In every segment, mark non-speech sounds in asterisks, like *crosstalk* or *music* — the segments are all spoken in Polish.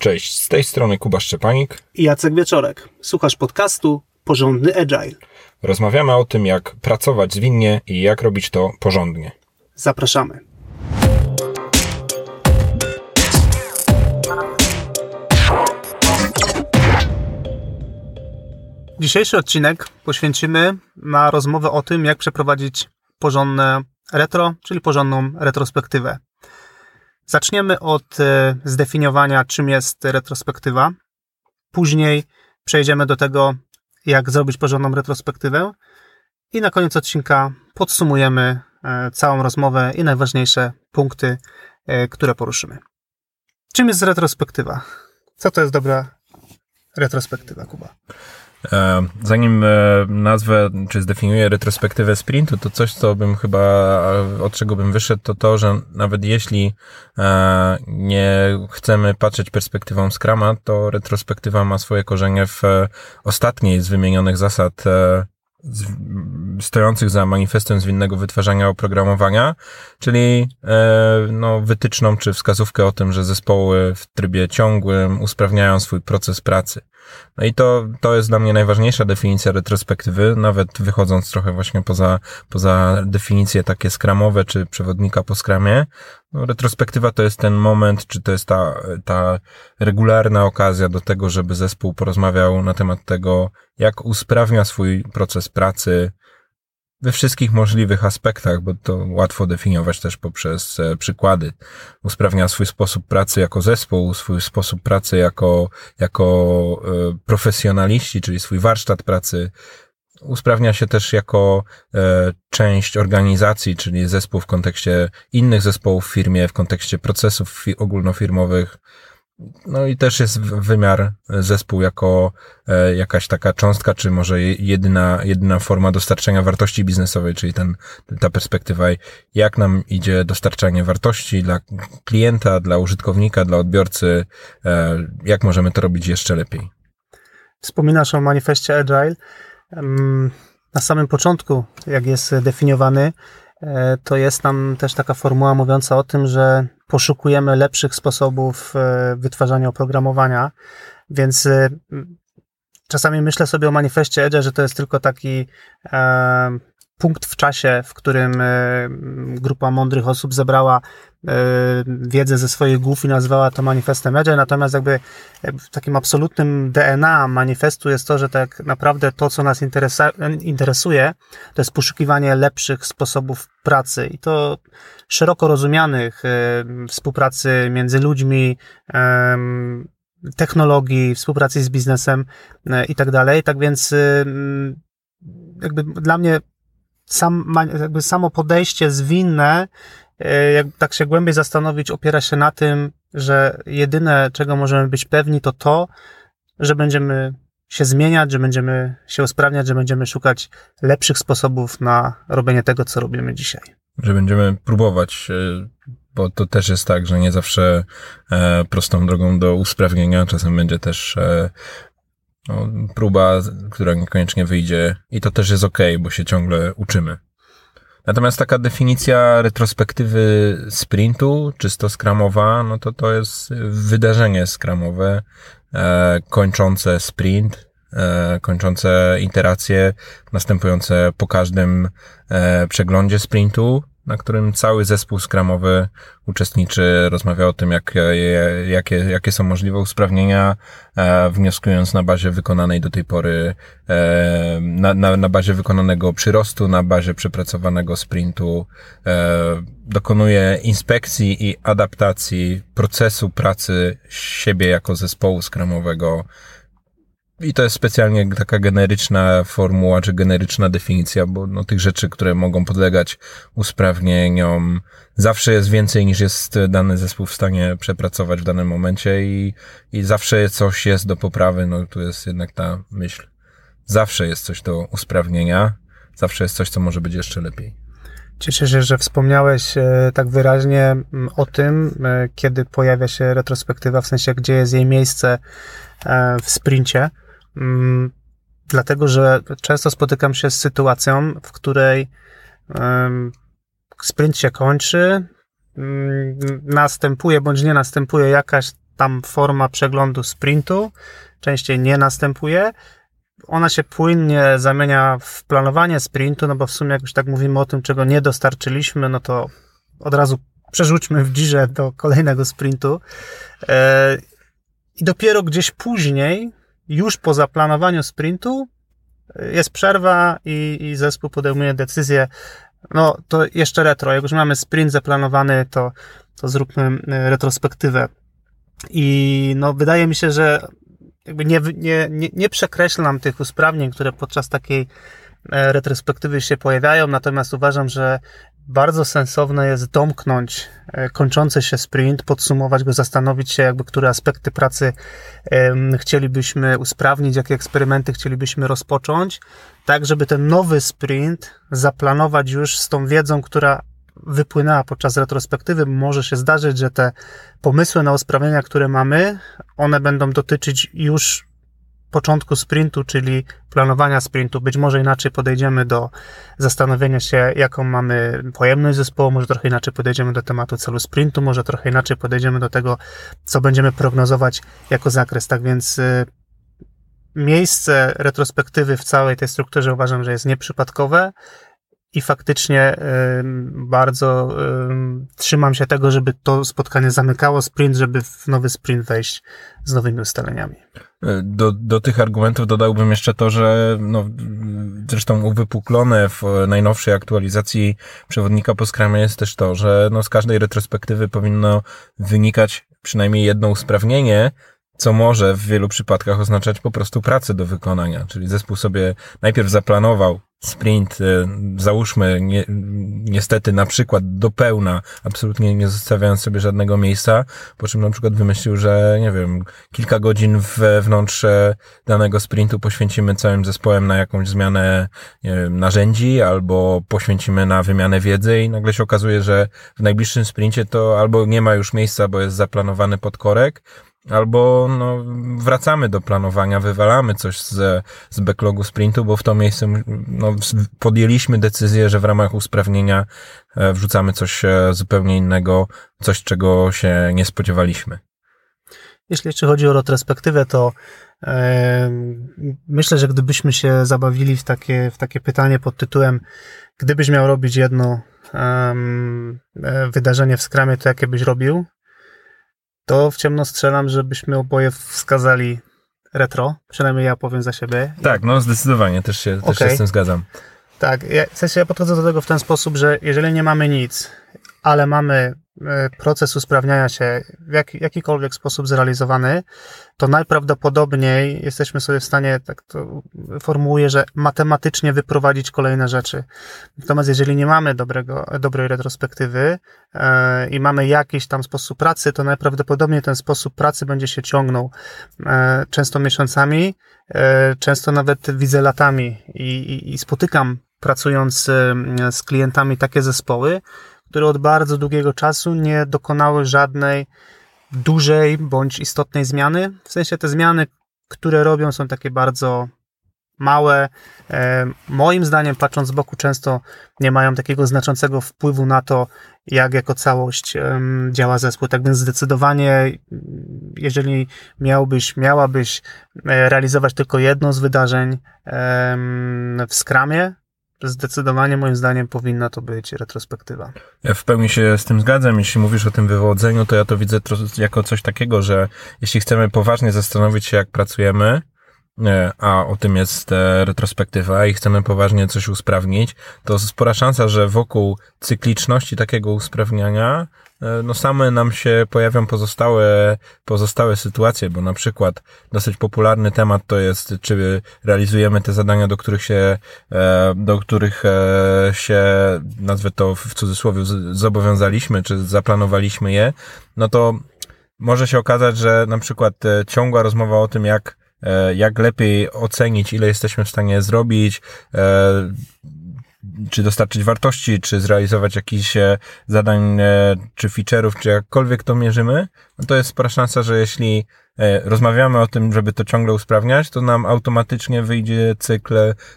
Cześć, z tej strony Kuba Szczepanik i Jacek Wieczorek. Słuchasz podcastu Porządny Agile. Rozmawiamy o tym, jak pracować zwinnie i jak robić to porządnie. Zapraszamy. Dzisiejszy odcinek poświęcimy na rozmowę o tym, jak przeprowadzić porządne retro, czyli porządną retrospektywę. Zaczniemy od e, zdefiniowania, czym jest retrospektywa. Później przejdziemy do tego, jak zrobić porządną retrospektywę. I na koniec odcinka podsumujemy e, całą rozmowę i najważniejsze punkty, e, które poruszymy. Czym jest retrospektywa? Co to jest dobra retrospektywa, Kuba? E, zanim e, nazwę czy zdefiniuję retrospektywę sprintu, to coś, co bym chyba, od czego bym wyszedł, to to, że nawet jeśli e, nie chcemy patrzeć perspektywą Scrama, to retrospektywa ma swoje korzenie w ostatniej z wymienionych zasad stojących za manifestem zwinnego wytwarzania oprogramowania, czyli no, wytyczną czy wskazówkę o tym, że zespoły w trybie ciągłym usprawniają swój proces pracy. No i to, to jest dla mnie najważniejsza definicja retrospektywy, nawet wychodząc trochę właśnie poza, poza definicje takie skramowe czy przewodnika po skramie. No, retrospektywa to jest ten moment, czy to jest ta, ta regularna okazja do tego, żeby zespół porozmawiał na temat tego, jak usprawnia swój proces pracy, we wszystkich możliwych aspektach, bo to łatwo definiować też poprzez e, przykłady. Usprawnia swój sposób pracy jako zespół, swój sposób pracy jako, jako e, profesjonaliści, czyli swój warsztat pracy. Usprawnia się też jako e, część organizacji, czyli zespół w kontekście innych zespołów w firmie, w kontekście procesów ogólnofirmowych, no i też jest wymiar zespół jako e, jakaś taka cząstka, czy może jedyna, jedyna forma dostarczania wartości biznesowej, czyli ten, ta perspektywa, jak nam idzie dostarczanie wartości dla klienta, dla użytkownika, dla odbiorcy, e, jak możemy to robić jeszcze lepiej. Wspominasz o manifestie Agile. Na samym początku, jak jest definiowany, e, to jest tam też taka formuła mówiąca o tym, że poszukujemy lepszych sposobów e, wytwarzania oprogramowania, więc e, czasami myślę sobie o manifestie Edge, że to jest tylko taki e, punkt w czasie, w którym grupa mądrych osób zebrała wiedzę ze swoich głów i nazwała to manifestem Edge, natomiast jakby w takim absolutnym DNA manifestu jest to, że tak naprawdę to, co nas interesuje, to jest poszukiwanie lepszych sposobów pracy i to szeroko rozumianych współpracy między ludźmi, technologii, współpracy z biznesem e, i tak dalej. Tak więc jakby dla mnie sam, jakby samo podejście zwinne, e, jak tak się głębiej zastanowić, opiera się na tym, że jedyne, czego możemy być pewni, to to, że będziemy się zmieniać, że będziemy się usprawniać, że będziemy szukać lepszych sposobów na robienie tego, co robimy dzisiaj. Że będziemy próbować, e, bo to też jest tak, że nie zawsze e, prostą drogą do usprawnienia, czasem będzie też no, próba, która niekoniecznie wyjdzie i to też jest ok, bo się ciągle uczymy. Natomiast taka definicja retrospektywy sprintu, czysto skramowa, no to to jest wydarzenie skramowe, e, kończące sprint, e, kończące interacje, następujące po każdym e, przeglądzie sprintu, na którym cały zespół skramowy uczestniczy, rozmawia o tym, jak, jakie, jakie są możliwe usprawnienia, e, wnioskując na bazie wykonanej do tej pory, e, na, na, na bazie wykonanego przyrostu, na bazie przepracowanego sprintu, e, dokonuje inspekcji i adaptacji procesu pracy siebie jako zespołu skramowego, i to jest specjalnie taka generyczna formuła, czy generyczna definicja, bo no, tych rzeczy, które mogą podlegać usprawnieniom, zawsze jest więcej niż jest dany zespół w stanie przepracować w danym momencie i, i zawsze coś jest do poprawy. No tu jest jednak ta myśl. Zawsze jest coś do usprawnienia, zawsze jest coś, co może być jeszcze lepiej. Cieszę się, że wspomniałeś e, tak wyraźnie o tym, e, kiedy pojawia się retrospektywa, w sensie gdzie jest jej miejsce e, w sprincie. Mm, dlatego, że często spotykam się z sytuacją, w której sprint się kończy, mm, następuje bądź nie następuje jakaś tam forma przeglądu sprintu częściej nie następuje. Ona się płynnie zamienia w planowanie sprintu, no bo w sumie jak już tak mówimy o tym, czego nie dostarczyliśmy, no to od razu przerzućmy w dzirze do kolejnego sprintu. E, I dopiero gdzieś później, już po zaplanowaniu sprintu, jest przerwa i, i zespół podejmuje decyzję, no to jeszcze retro, jak już mamy sprint zaplanowany, to, to zróbmy e, retrospektywę. I no wydaje mi się, że jakby nie, nie, nie, nie przekreślam tych usprawnień, które podczas takiej e, retrospektywy się pojawiają, natomiast uważam, że bardzo sensowne jest domknąć e, kończący się sprint, podsumować go, zastanowić się, jakby które aspekty pracy chcielibyśmy usprawnić, jakie eksperymenty chcielibyśmy rozpocząć, tak żeby ten nowy sprint zaplanować już z tą wiedzą, która wypłynęła podczas retrospektywy. Może się zdarzyć, że te pomysły na usprawnienia, które mamy, one będą dotyczyć już początku sprintu, czyli planowania sprintu. Być może inaczej podejdziemy do zastanowienia się, jaką mamy pojemność zespołu, może trochę inaczej podejdziemy do tematu celu sprintu, może trochę inaczej podejdziemy do tego, co będziemy prognozować jako zakres. Tak więc y, miejsce retrospektywy w całej tej strukturze uważam, że jest nieprzypadkowe i faktycznie bardzo trzymam się tego, żeby to spotkanie zamykało sprint, żeby w nowy sprint wejść z nowymi ustaleniami. Do, do tych argumentów dodałbym jeszcze to, że no, zresztą uwypuklone w najnowszej aktualizacji przewodnika po skramie jest też to, że no, z każdej retrospektywy powinno wynikać przynajmniej jedno usprawnienie, co może w wielu przypadkach oznaczać po prostu pracę do wykonania. Czyli zespół sobie najpierw zaplanował sprint, e, załóżmy nie, niestety na przykład do pełna, absolutnie nie zostawiając sobie żadnego miejsca, po czym na przykład wymyślił, że nie wiem, kilka godzin wewnątrz e, danego sprintu poświęcimy całym zespołem na jakąś zmianę wiem, narzędzi, albo poświęcimy na wymianę wiedzy i nagle się okazuje, że w najbliższym sprincie to albo nie ma już miejsca, bo jest zaplanowany podkorek, Albo no, wracamy do planowania, wywalamy coś z, z backlogu sprintu, bo w to miejsce no, podjęliśmy decyzję, że w ramach usprawnienia e, wrzucamy coś e, zupełnie innego, coś czego się nie spodziewaliśmy. Jeśli chodzi o retrospektywę, to e, myślę, że gdybyśmy się zabawili w takie, w takie pytanie pod tytułem gdybyś miał robić jedno wydarzenie w skramie, to jakie byś robił? To w ciemno strzelam, żebyśmy oboje wskazali retro. Przynajmniej ja powiem za siebie. Tak, no zdecydowanie, też się, też się z tym zgadzam. Tak, ja, w sensie ja podchodzę do tego w ten sposób, że jeżeli nie mamy nic, ale mamy E, proces usprawniania się w jak, jakikolwiek sposób zrealizowany, to najprawdopodobniej jesteśmy sobie w stanie, tak to formułuję, że matematycznie wyprowadzić kolejne rzeczy. Natomiast jeżeli nie mamy dobrego, dobrej retrospektywy e, i mamy jakiś tam sposób pracy, to najprawdopodobniej ten sposób pracy będzie się ciągnął e, często miesiącami, e, często nawet widzę latami i, i, i spotykam pracując z klientami takie zespoły, które od bardzo długiego czasu nie dokonały żadnej dużej bądź istotnej zmiany. W sensie te zmiany, które robią, są takie bardzo małe. E, moim zdaniem, patrząc z boku, często nie mają takiego znaczącego wpływu na to, jak jako całość działa zespół. Tak więc zdecydowanie, jeżeli miałbyś, miałabyś e, realizować tylko jedno z wydarzeń w skramie, zdecydowanie moim zdaniem powinna to być retrospektywa. Ja w pełni się z tym zgadzam. Jeśli mówisz o tym wywodzeniu, to ja to widzę jako coś takiego, że jeśli chcemy poważnie zastanowić się, jak pracujemy, a o tym jest e, retrospektywa i chcemy poważnie coś usprawnić, to spora szansa, że wokół cykliczności takiego usprawniania e, no same nam się pojawią pozostałe, pozostałe sytuacje, bo na przykład dosyć popularny temat to jest, czy realizujemy te zadania, do których się, e, do których się, nazwę to w cudzysłowie, zobowiązaliśmy, czy zaplanowaliśmy je, no to może się okazać, że na przykład ciągła rozmowa o tym, jak E, jak lepiej ocenić, ile jesteśmy w stanie zrobić, e, czy dostarczyć wartości, czy zrealizować jakiś e, zadań, czy feature'ów, czy jakkolwiek to mierzymy, no to jest spora szansa, że jeśli rozmawiamy o tym, żeby to ciągle usprawniać, to nam automatycznie wyjdzie cykl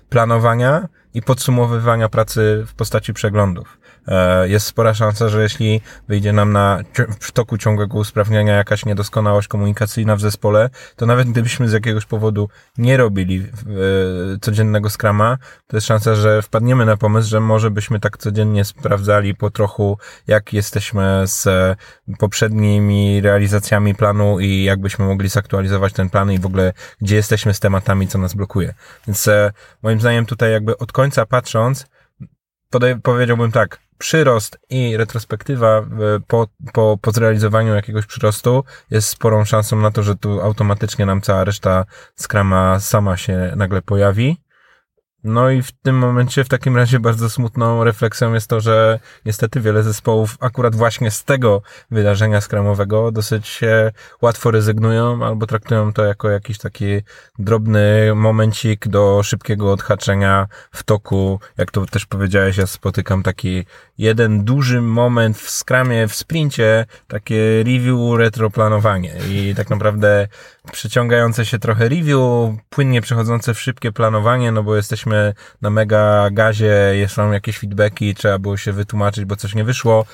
planowania i podsumowywania pracy w postaci przeglądów. E, jest spora szansa, że jeśli wyjdzie nam na w toku ciągłego usprawniania jakaś niedoskonałość komunikacyjna w zespole, to nawet gdybyśmy z jakiegoś powodu nie robili e, codziennego skrama, to jest szansa, że wpadniemy na pomysł, że może byśmy tak codziennie sprawdzali po trochu, jak jesteśmy z poprzednimi realizacjami planu i jakbyśmy mogli zaktualizować ten plan i w ogóle gdzie jesteśmy z tematami, co nas blokuje. Więc e, moim zdaniem tutaj jakby od końca patrząc, powiedziałbym tak, przyrost i retrospektywa e, po, po, po zrealizowaniu jakiegoś przyrostu jest sporą szansą na to, że tu automatycznie nam cała reszta skrama sama się nagle pojawi. No i w tym momencie w takim razie bardzo smutną refleksją jest to, że niestety wiele zespołów akurat właśnie z tego wydarzenia skramowego dosyć łatwo rezygnują albo traktują to jako jakiś taki drobny momencik do szybkiego odhaczenia w toku. Jak to też powiedziałeś, ja spotykam taki jeden duży moment w skramie, w sprincie, takie review, retroplanowanie i tak naprawdę przeciągające się trochę review, płynnie przechodzące w szybkie planowanie, no bo jesteśmy na mega gazie, są jakieś feedbacki, trzeba było się wytłumaczyć, bo coś nie wyszło.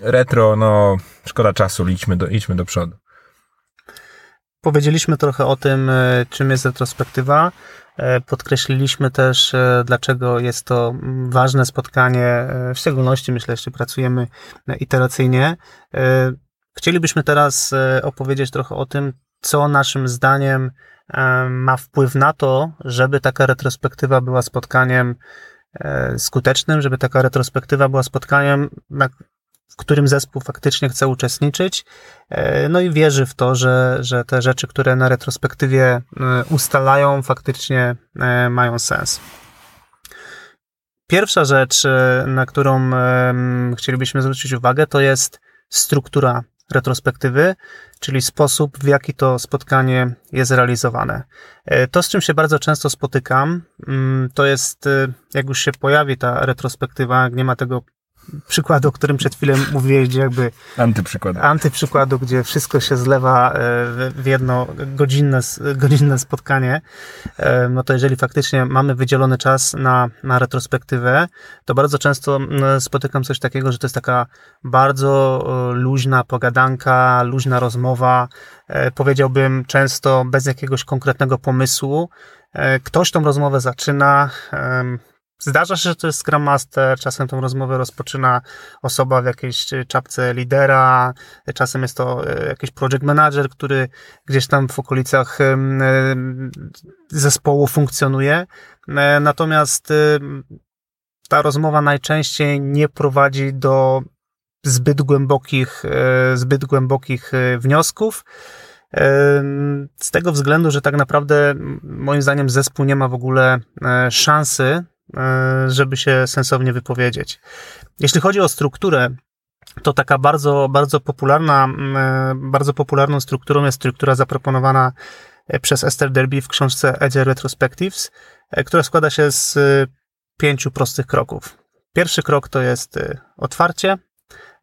Retro, no szkoda czasu, idźmy do, idźmy do przodu. Powiedzieliśmy trochę o tym, e, czym jest retrospektywa. E, podkreśliliśmy też, e, dlaczego jest to ważne spotkanie, w szczególności myślę, jeśli pracujemy iteracyjnie. Chcielibyśmy teraz opowiedzieć trochę o tym, co naszym zdaniem ma wpływ na to, żeby taka retrospektywa była spotkaniem e, skutecznym, żeby taka retrospektywa była spotkaniem, w którym zespół faktycznie chce uczestniczyć, e, no i wierzy w to, że, że te rzeczy, które na retrospektywie e, ustalają, faktycznie mają sens. Pierwsza rzecz, na którą chcielibyśmy zwrócić uwagę, to jest struktura retrospektywy, czyli sposób, w jaki to spotkanie jest realizowane. E, to, z czym się bardzo często spotykam, mm, to jest, e, jak już się pojawi ta retrospektywa, jak nie ma tego przykładu, o którym przed chwilą mówiłeś, gdzie jakby... Antyprzykładu. Antyprzykładu, gdzie wszystko się zlewa e, w jedno godzinne, godzinne spotkanie. E, no to jeżeli faktycznie mamy wydzielony czas na, na retrospektywę, to bardzo często spotykam coś takiego, że to jest taka bardzo e, luźna pogadanka, luźna rozmowa, powiedziałbym często bez jakiegoś konkretnego pomysłu. Ktoś tą rozmowę zaczyna, Zdarza się, że to jest Scrum Master, czasem tą rozmowę rozpoczyna osoba w jakiejś czapce lidera, czasem jest to e, jakiś project manager, który gdzieś tam w okolicach e, zespołu funkcjonuje. E, natomiast ta rozmowa najczęściej nie prowadzi do zbyt głębokich, zbyt głębokich wniosków. Z tego względu, że tak naprawdę moim zdaniem zespół nie ma w ogóle szansy E, żeby się sensownie wypowiedzieć. Jeśli chodzi o strukturę, to taka bardzo, bardzo popularna, e, bardzo popularną strukturą jest struktura zaproponowana e, przez Esther Derby w książce Agile Retrospectives, która składa się z pięciu prostych kroków. Pierwszy krok to jest otwarcie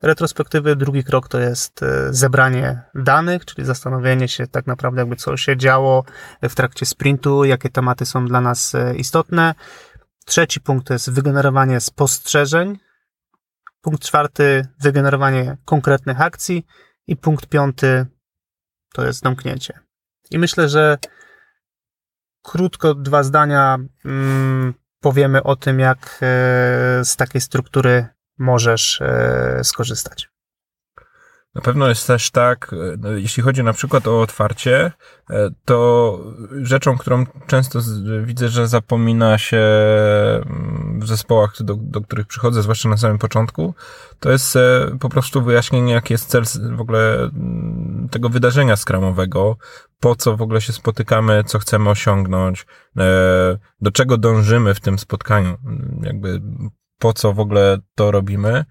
retrospektywy, drugi krok to jest zebranie danych, czyli zastanowienie się tak naprawdę jakby co się działo w trakcie sprintu, jakie tematy są dla nas istotne. Trzeci punkt to jest wygenerowanie spostrzeżeń. Punkt czwarty, wygenerowanie konkretnych akcji. I punkt piąty to jest zamknięcie. I myślę, że krótko dwa zdania mm, powiemy o tym, jak e, z takiej struktury możesz e, skorzystać. Na pewno jest też tak, e, no, jeśli chodzi na przykład o otwarcie, e, to rzeczą, którą często widzę, że zapomina się mm, w zespołach, do, do których przychodzę, zwłaszcza na samym początku, to jest e, po prostu wyjaśnienie, jaki jest cel w ogóle mm, tego wydarzenia skramowego, po co w ogóle się spotykamy, co chcemy osiągnąć, do czego dążymy w tym spotkaniu, jakby po co w ogóle to robimy.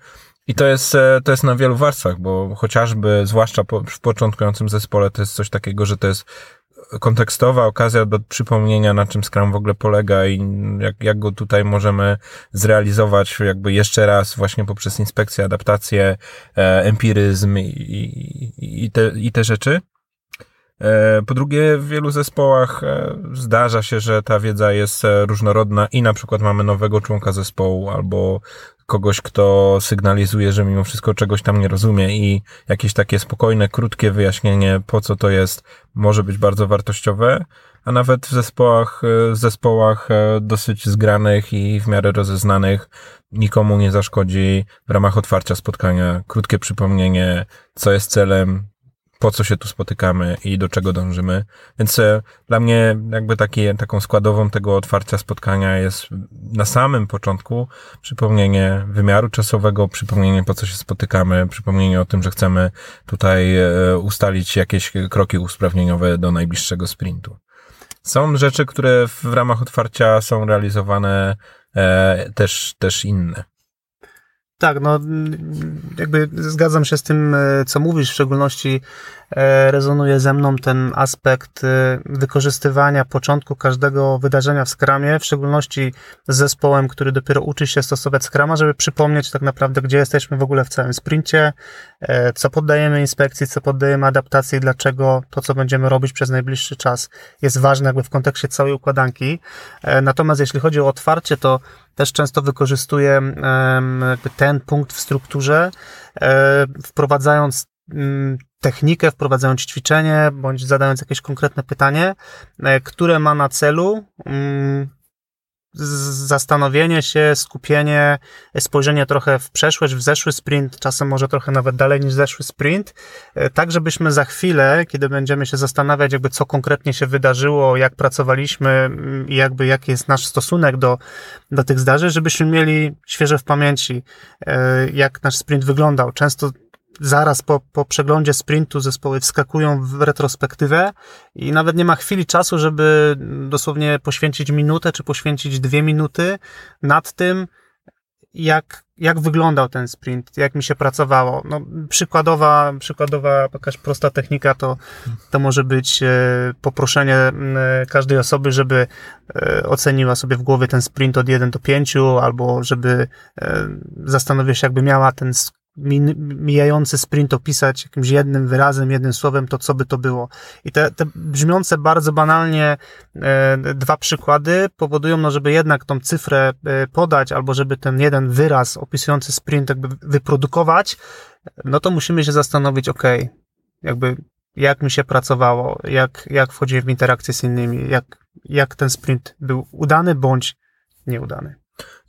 I to jest, e, to jest na wielu warstwach, bo chociażby, zwłaszcza po, w początkującym zespole, to jest coś takiego, że to jest kontekstowa okazja do przypomnienia, na czym Scrum w ogóle polega i jak, jak go tutaj możemy zrealizować jakby jeszcze raz właśnie poprzez inspekcję, adaptację, e, empiryzm i, i, i, te, i te rzeczy. E, po drugie, w wielu zespołach e, zdarza się, że ta wiedza jest różnorodna i na przykład mamy nowego członka zespołu albo kogoś, kto sygnalizuje, że mimo wszystko czegoś tam nie rozumie i jakieś takie spokojne, krótkie wyjaśnienie, po co to jest, może być bardzo wartościowe, a nawet w zespołach, w zespołach dosyć zgranych i w miarę rozeznanych nikomu nie zaszkodzi w ramach otwarcia spotkania. Krótkie przypomnienie, co jest celem, po co się tu spotykamy i do czego dążymy. Więc e, dla mnie jakby taki, taką składową tego otwarcia spotkania jest na samym początku przypomnienie wymiaru czasowego, przypomnienie po co się spotykamy, przypomnienie o tym, że chcemy tutaj e, ustalić jakieś kroki usprawnieniowe do najbliższego sprintu. Są rzeczy, które w ramach otwarcia są realizowane e, też, też inne. Tak, no jakby zgadzam się z tym, e, co mówisz, w szczególności rezonuje ze mną ten aspekt e, wykorzystywania początku każdego wydarzenia w Scrumie, w szczególności z zespołem, który dopiero uczy się stosować Scrama, żeby przypomnieć tak naprawdę, gdzie jesteśmy w ogóle w całym sprincie, co poddajemy inspekcji, co poddajemy adaptacji, dlaczego to, co będziemy robić przez najbliższy czas jest ważne jakby w kontekście całej układanki. Natomiast jeśli chodzi o otwarcie, to też często wykorzystuję ten punkt w strukturze, e, wprowadzając technikę, wprowadzając ćwiczenie, bądź zadając jakieś konkretne pytanie, e, które ma na celu mm, zastanowienie się, skupienie, spojrzenie trochę w przeszłość, w zeszły sprint, czasem może trochę nawet dalej niż zeszły sprint, e, tak żebyśmy za chwilę, kiedy będziemy się zastanawiać, jakby co konkretnie się wydarzyło, jak pracowaliśmy mm, i jakby jaki jest nasz stosunek do, do tych zdarzeń, żebyśmy mieli świeże w pamięci, e, jak nasz sprint wyglądał. Często zaraz po, po przeglądzie sprintu zespoły wskakują w retrospektywę i nawet nie ma chwili czasu, żeby dosłownie poświęcić minutę czy poświęcić dwie minuty nad tym, jak, jak wyglądał ten sprint, jak mi się pracowało. No, przykładowa, przykładowa jakaś prosta technika to, to może być e, poproszenie e, każdej osoby, żeby e, oceniła sobie w głowie ten sprint od 1 do 5, albo żeby zastanowiła się, jakby miała ten mijający sprint opisać jakimś jednym wyrazem, jednym słowem, to co by to było. I te, te brzmiące bardzo banalnie e, dwa przykłady powodują, no, żeby jednak tą cyfrę e, podać, albo żeby ten jeden wyraz opisujący sprint jakby wyprodukować, no to musimy się zastanowić, ok, jakby jak mi się pracowało, jak, jak wchodziłem w interakcję z innymi, jak, jak ten sprint był udany bądź nieudany.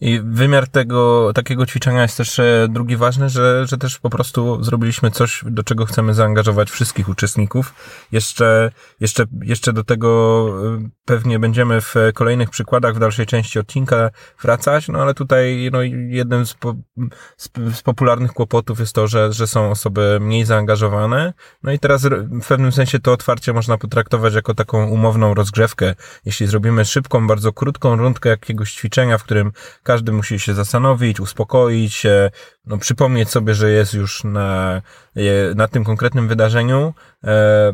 I wymiar tego takiego ćwiczenia jest też e, drugi ważny, że, że też po prostu zrobiliśmy coś, do czego chcemy zaangażować wszystkich uczestników. Jeszcze, jeszcze, jeszcze do tego e, pewnie będziemy w kolejnych przykładach w dalszej części odcinka wracać, no ale tutaj no, jednym z, po, z, z popularnych kłopotów jest to, że, że są osoby mniej zaangażowane. No i teraz w pewnym sensie to otwarcie można potraktować jako taką umowną rozgrzewkę. Jeśli zrobimy szybką, bardzo krótką rundkę jakiegoś ćwiczenia, w którym musi się zastanowić, uspokoić no, przypomnieć sobie, że jest już na, na tym konkretnym wydarzeniu. E,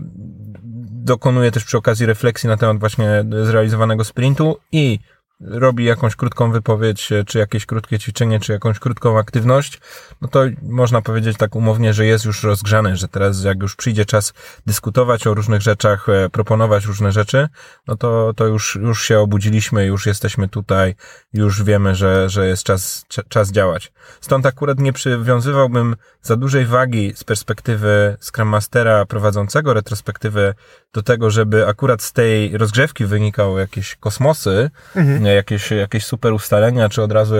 dokonuje też przy okazji refleksji na temat właśnie zrealizowanego sprintu i robi jakąś krótką wypowiedź, czy jakieś krótkie ćwiczenie, czy jakąś krótką aktywność, no to można powiedzieć tak umownie, że jest już rozgrzany, że teraz jak już przyjdzie czas dyskutować o różnych rzeczach, e, proponować różne rzeczy, no to, to już, już się obudziliśmy, już jesteśmy tutaj, już wiemy, że, że jest czas, czas działać. Stąd akurat nie przywiązywałbym za dużej wagi z perspektywy Scrum Mastera prowadzącego retrospektywę do tego, żeby akurat z tej rozgrzewki wynikały jakieś kosmosy, mhm. Jakieś, jakieś super ustalenia, czy od razu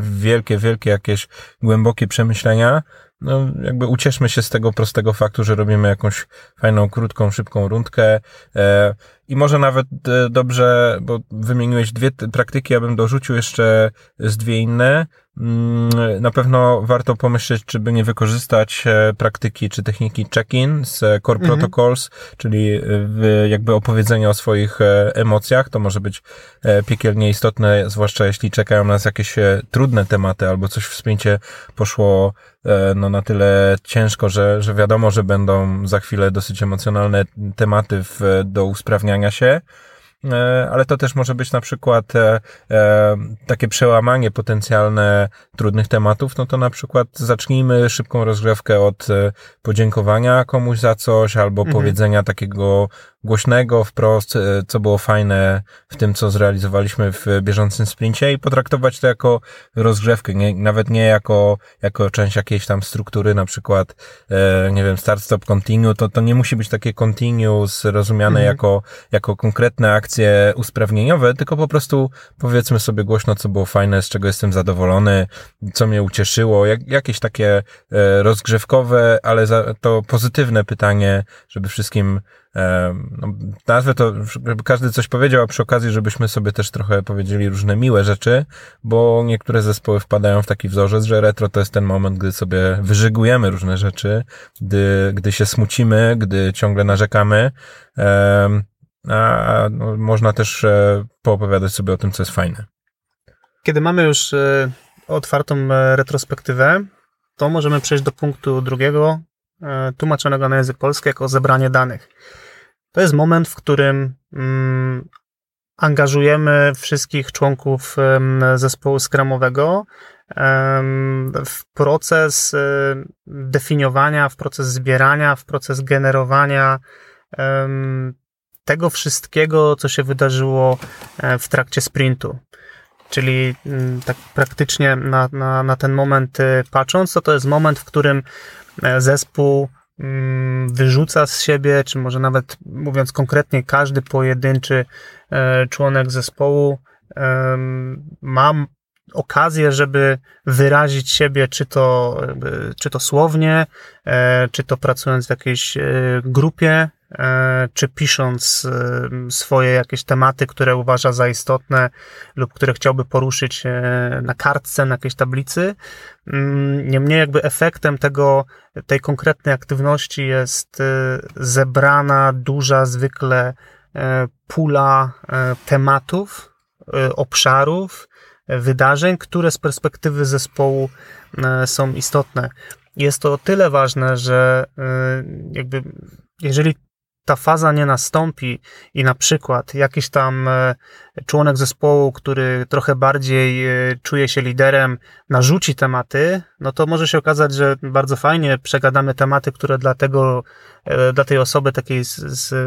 wielkie, wielkie jakieś głębokie przemyślenia, no jakby ucieszmy się z tego prostego faktu, że robimy jakąś fajną, krótką, szybką rundkę. E, i może nawet e, dobrze, bo wymieniłeś dwie praktyki, ja bym dorzucił jeszcze z dwie inne. Mm, na pewno warto pomyśleć, czy by nie wykorzystać e, praktyki czy techniki check-in z Core mhm. Protocols, czyli jakby opowiedzenie o swoich emocjach. To może być piekielnie istotne, zwłaszcza jeśli czekają nas jakieś trudne tematy albo coś w spięcie poszło no na tyle ciężko, że, że wiadomo, że będą za chwilę dosyć emocjonalne tematy w, do usprawniania się. E, ale to też może być na przykład e, e, takie przełamanie potencjalne trudnych tematów, no to na przykład zacznijmy szybką rozgrzewkę od podziękowania komuś za coś, albo mhm. powiedzenia takiego głośnego wprost, e, co było fajne w tym, co zrealizowaliśmy w bieżącym sprincie i potraktować to jako rozgrzewkę, nie, nawet nie jako, jako część jakiejś tam struktury, na przykład, e, nie wiem, start, stop, continue, to, to nie musi być takie continuous rozumiane mhm. jako, jako konkretne akcje usprawnieniowe, tylko po prostu powiedzmy sobie głośno, co było fajne, z czego jestem zadowolony, co mnie ucieszyło, jak, jakieś takie e, rozgrzewkowe, ale za, to pozytywne pytanie, żeby wszystkim no, nazwę to, żeby każdy coś powiedział, a przy okazji, żebyśmy sobie też trochę powiedzieli różne miłe rzeczy, bo niektóre zespoły wpadają w taki wzorzec, że retro to jest ten moment, gdy sobie wyżygujemy różne rzeczy, gdy, gdy się smucimy, gdy ciągle narzekamy, a no, można też e, poopowiadać sobie o tym, co jest fajne. Kiedy mamy już e, otwartą e, retrospektywę, to możemy przejść do punktu drugiego, tłumaczonego na język polski jako zebranie danych. To jest moment, w którym mm, angażujemy wszystkich członków zespołu skramowego w proces definiowania, w proces zbierania, w proces generowania tego wszystkiego, co się wydarzyło e, w trakcie sprintu. Czyli mm, tak praktycznie na, na, na ten moment e, patrząc, to to jest moment, w którym e, zespół Mm, wyrzuca z siebie, czy może nawet mówiąc konkretnie, każdy pojedynczy e, członek zespołu ma okazję, żeby wyrazić siebie, czy to, czy to słownie, e, czy to pracując w jakiejś e, grupie, E, czy pisząc swoje jakieś tematy, które uważa za istotne lub które chciałby poruszyć na kartce, na jakiejś tablicy. Mm, niemniej jakby efektem tego, tej konkretnej aktywności jest zebrana duża zwykle pula tematów, obszarów, wydarzeń, które z perspektywy zespołu są istotne. Jest to o tyle ważne, że jakby jeżeli ta faza nie nastąpi i na przykład jakiś tam e, członek zespołu, który trochę bardziej e, czuje się liderem, narzuci tematy, no to może się okazać, że bardzo fajnie przegadamy tematy, które dla tego, e, dla tej osoby takiej z,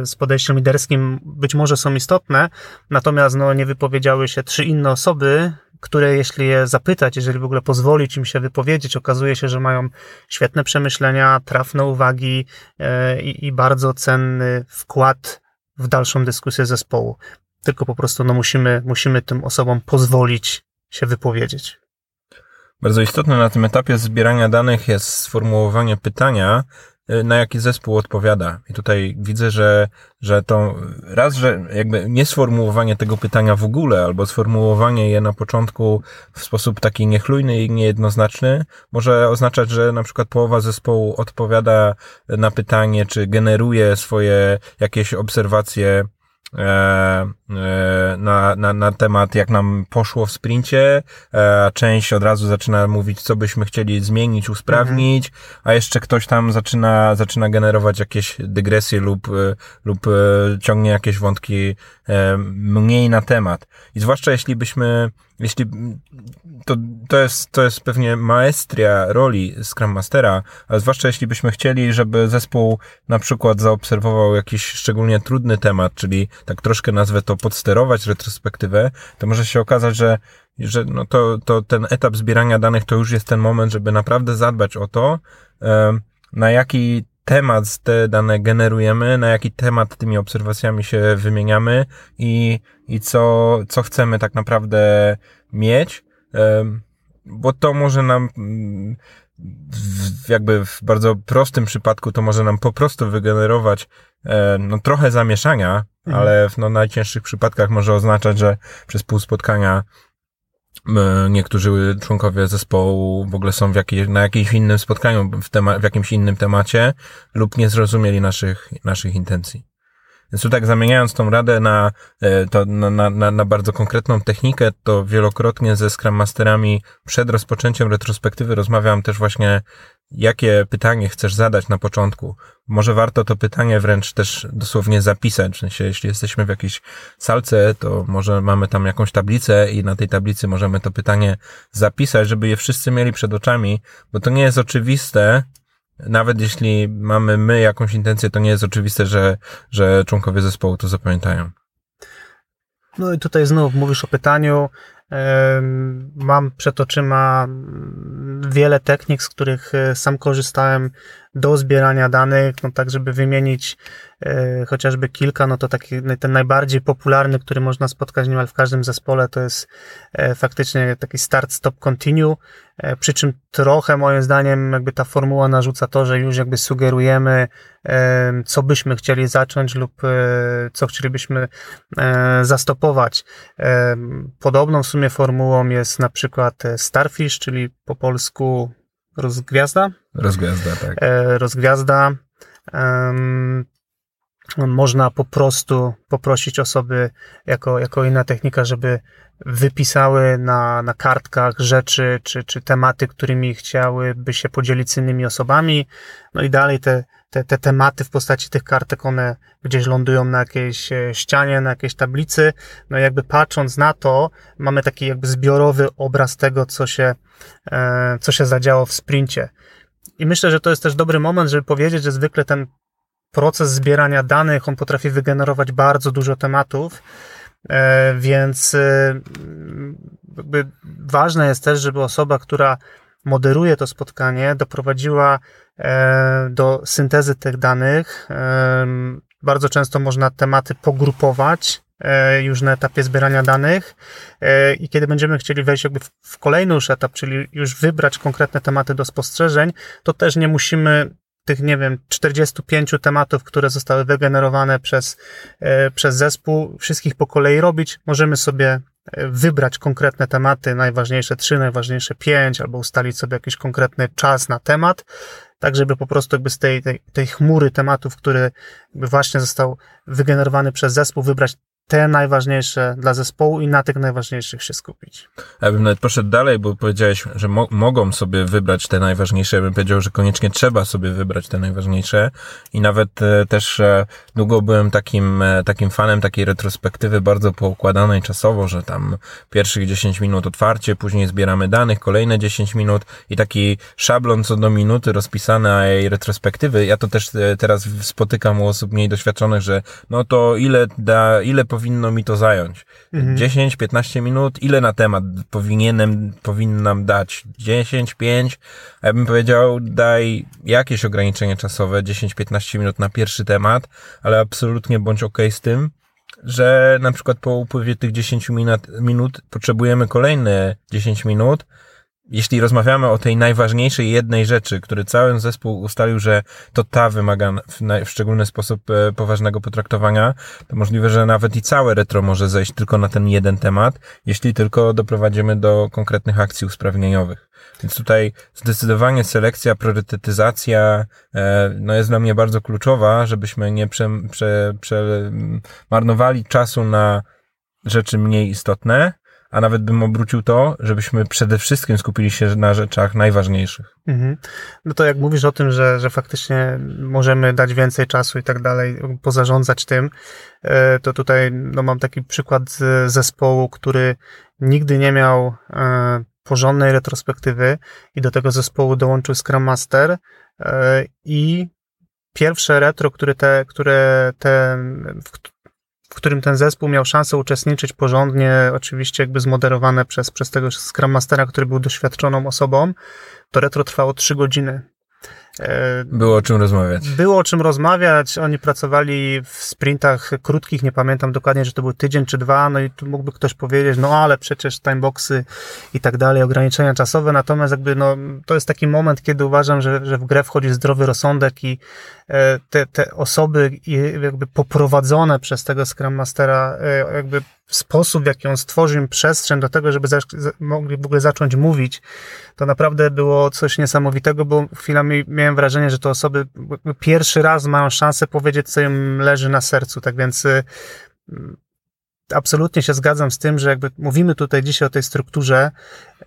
z podejściem liderskim być może są istotne, natomiast no, nie wypowiedziały się trzy inne osoby, które jeśli je zapytać, jeżeli w ogóle pozwolić im się wypowiedzieć, okazuje się, że mają świetne przemyślenia, trafne uwagi e, i, i bardzo cenny wkład w dalszą dyskusję zespołu. Tylko po prostu no, musimy, musimy tym osobom pozwolić się wypowiedzieć. Bardzo istotne na tym etapie zbierania danych jest sformułowanie pytania, na jaki zespół odpowiada. I tutaj widzę, że, że to raz, że jakby nie sformułowanie tego pytania w ogóle, albo sformułowanie je na początku w sposób taki niechlujny i niejednoznaczny, może oznaczać, że na przykład połowa zespołu odpowiada na pytanie, czy generuje swoje jakieś obserwacje na, na, na temat, jak nam poszło w sprincie, e, część od razu zaczyna mówić, co byśmy chcieli zmienić, usprawnić, mhm. a jeszcze ktoś tam zaczyna, zaczyna generować jakieś dygresje lub, lub ciągnie jakieś wątki mniej na temat. I zwłaszcza jeśli byśmy jeśli to, to, jest, to jest pewnie maestria roli Scrum Mastera, ale zwłaszcza jeśli byśmy chcieli, żeby zespół na przykład zaobserwował jakiś szczególnie trudny temat, czyli tak troszkę nazwę to podsterować retrospektywę, to może się okazać, że, że no to, to ten etap zbierania danych to już jest ten moment, żeby naprawdę zadbać o to, na jaki temat te dane generujemy, na jaki temat tymi obserwacjami się wymieniamy i, i co, co chcemy tak naprawdę mieć, bo to może nam jakby w bardzo prostym przypadku to może nam po prostu wygenerować no, trochę zamieszania, mhm. ale w no, najcięższych przypadkach może oznaczać, że przez pół spotkania niektórzy członkowie zespołu w ogóle są w jakiej, na jakimś innym spotkaniu, w, tema, w jakimś innym temacie lub nie zrozumieli naszych, naszych intencji. Więc tu tak zamieniając tą radę na, e, to, na, na, na bardzo konkretną technikę, to wielokrotnie ze Scrum Masterami przed rozpoczęciem retrospektywy rozmawiam też właśnie jakie pytanie chcesz zadać na początku. Może warto to pytanie wręcz też dosłownie zapisać. W sensie, jeśli jesteśmy w jakiejś salce, to może mamy tam jakąś tablicę i na tej tablicy możemy to pytanie zapisać, żeby je wszyscy mieli przed oczami, bo to nie jest oczywiste, nawet jeśli mamy my jakąś intencję, to nie jest oczywiste, że, że członkowie zespołu to zapamiętają. No i tutaj znów mówisz o pytaniu. Mam przed oczyma wiele technik, z których e, sam korzystałem do zbierania danych, no tak, żeby wymienić chociażby kilka, no to taki ten najbardziej popularny, który można spotkać niemal w każdym zespole, to jest e, faktycznie taki start, stop, continue, e, przy czym trochę moim zdaniem jakby ta formuła narzuca to, że już jakby sugerujemy, e, co byśmy chcieli zacząć lub e, co chcielibyśmy e, zastopować. Podobną w sumie formułą jest na przykład Starfish, czyli po polsku rozgwiazda. Rozgwiazda, tak. E, rozgwiazda. Można po prostu poprosić osoby jako, jako inna technika, żeby wypisały na, na kartkach rzeczy czy, czy tematy, którymi chciałyby się podzielić z innymi osobami. No i dalej te, te, te tematy w postaci tych kartek, one gdzieś lądują na jakiejś e, ścianie, na jakiejś tablicy. No i jakby patrząc na to, mamy taki jakby zbiorowy obraz tego, co się, e, co się zadziało w sprincie. I myślę, że to jest też dobry moment, żeby powiedzieć, że zwykle ten proces zbierania danych, on potrafi wygenerować bardzo dużo tematów, e, więc jakby ważne jest też, żeby osoba, która moderuje to spotkanie, doprowadziła e, do syntezy tych danych. E, bardzo często można tematy pogrupować e, już na etapie zbierania danych i kiedy będziemy chcieli wejść jakby w kolejny już etap, czyli już wybrać konkretne tematy do spostrzeżeń, to też nie musimy tych, nie wiem, 45 tematów, które zostały wygenerowane przez, przez zespół, wszystkich po kolei robić. Możemy sobie wybrać konkretne tematy, najważniejsze trzy, najważniejsze pięć, albo ustalić sobie jakiś konkretny czas na temat, tak żeby po prostu jakby z tej, tej, tej chmury tematów, który właśnie został wygenerowany przez zespół, wybrać te najważniejsze dla zespołu i na tych najważniejszych się skupić. Ja bym nawet poszedł dalej, bo powiedziałeś, że mo mogą sobie wybrać te najważniejsze. Ja bym powiedział, że koniecznie trzeba sobie wybrać te najważniejsze i nawet e, też e, długo byłem takim, e, takim fanem takiej retrospektywy bardzo poukładanej czasowo, że tam pierwszych 10 minut otwarcie, później zbieramy danych, kolejne 10 minut i taki szablon co do minuty rozpisany, a jej retrospektywy. Ja to też e, teraz spotykam u osób mniej doświadczonych, że no to ile da, ile powinno mi to zająć? Mhm. 10-15 minut? Ile na temat powinienem, powinnam dać? 10, 5? A ja bym powiedział, daj jakieś ograniczenie czasowe, 10-15 minut na pierwszy temat, ale absolutnie bądź ok z tym, że na przykład po upływie tych 10 minut, minut potrzebujemy kolejne 10 minut, jeśli rozmawiamy o tej najważniejszej jednej rzeczy, który cały zespół ustalił, że to ta wymaga w, szczególny sposób e, poważnego potraktowania, to możliwe, że nawet i całe retro może zejść tylko na ten jeden temat, jeśli tylko doprowadzimy do konkretnych akcji usprawnieniowych. Więc tutaj zdecydowanie selekcja, priorytetyzacja e, no jest dla mnie bardzo kluczowa, żebyśmy nie prze, prze, prze, marnowali czasu na rzeczy mniej istotne, a nawet bym obrócił to, żebyśmy przede wszystkim skupili się na rzeczach najważniejszych. Mhm. No to jak mówisz o tym, że, że faktycznie możemy dać więcej czasu i tak dalej, pozarządzać tym, e, to tutaj no, mam taki przykład z zespołu, który nigdy nie miał e, porządnej retrospektywy i do tego zespołu dołączył Scrum Master e, i pierwsze retro, które te, które te, w którym ten zespół miał szansę uczestniczyć porządnie, oczywiście jakby zmoderowane przez, przez tego Scrum Mastera, który był doświadczoną osobą, to retro trwało trzy godziny. E, było o czym rozmawiać. Było o czym rozmawiać. Oni pracowali w sprintach krótkich, nie pamiętam dokładnie, że to był tydzień czy dwa, no i tu mógłby ktoś powiedzieć, no ale przecież timeboxy i tak dalej, ograniczenia czasowe, natomiast jakby no, to jest taki moment, kiedy uważam, że, że w grę wchodzi zdrowy rozsądek i e, te, te osoby jakby poprowadzone przez tego Scrum Mastera e, jakby sposób, w jaki on stworzył im przestrzeń do tego, żeby mogli w ogóle zacząć mówić, to naprawdę było coś niesamowitego, bo chwilami miałem wrażenie, że te osoby pierwszy raz mają szansę powiedzieć, co im leży na sercu. Tak więc y, absolutnie się zgadzam z tym, że jakby mówimy tutaj dzisiaj o tej strukturze, y,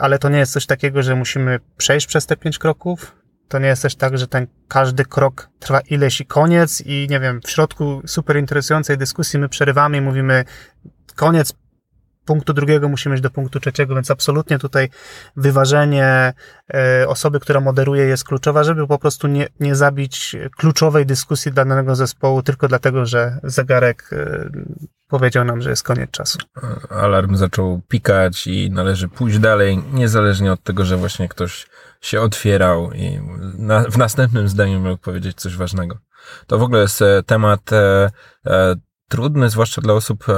ale to nie jest coś takiego, że musimy przejść przez te pięć kroków. To nie jest też tak, że ten każdy krok trwa ileś i koniec i nie wiem, w środku super interesującej dyskusji my przerywamy i mówimy koniec, punktu drugiego musimy iść do punktu trzeciego, więc absolutnie tutaj wyważenie e, osoby, która moderuje jest kluczowa, żeby po prostu nie, nie zabić kluczowej dyskusji danego zespołu tylko dlatego, że zegarek e, powiedział nam, że jest koniec czasu. Alarm zaczął pikać i należy pójść dalej, niezależnie od tego, że właśnie ktoś się otwierał i na, w następnym zdaniu miał powiedzieć coś ważnego. To w ogóle jest e, temat e, e, trudny, zwłaszcza dla osób e,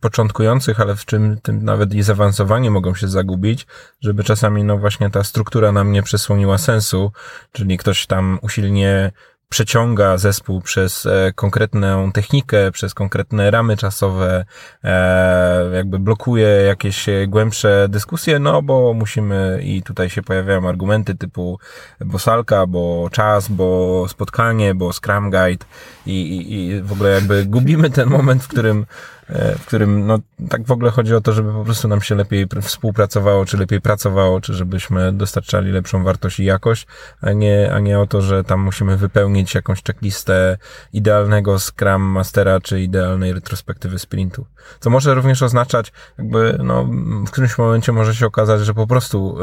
początkujących, ale w czym tym nawet i zaawansowani mogą się zagubić, żeby czasami no właśnie ta struktura nam nie przesłoniła sensu, czyli ktoś tam usilnie przeciąga zespół przez e, konkretną technikę, przez konkretne ramy czasowe, e, jakby blokuje jakieś głębsze dyskusje, no bo musimy i tutaj się pojawiają argumenty typu bo salka, bo czas, bo spotkanie, bo Scrum Guide i, i, i w ogóle jakby gubimy ten moment, w którym E, w którym no, tak w ogóle chodzi o to, żeby po prostu nam się lepiej współpracowało, czy lepiej pracowało, czy żebyśmy dostarczali lepszą wartość i jakość, a nie, a nie o to, że tam musimy wypełnić jakąś checklistę idealnego Scrum Mastera, czy idealnej retrospektywy sprintu. Co może również oznaczać, jakby, no, w którymś momencie może się okazać, że po prostu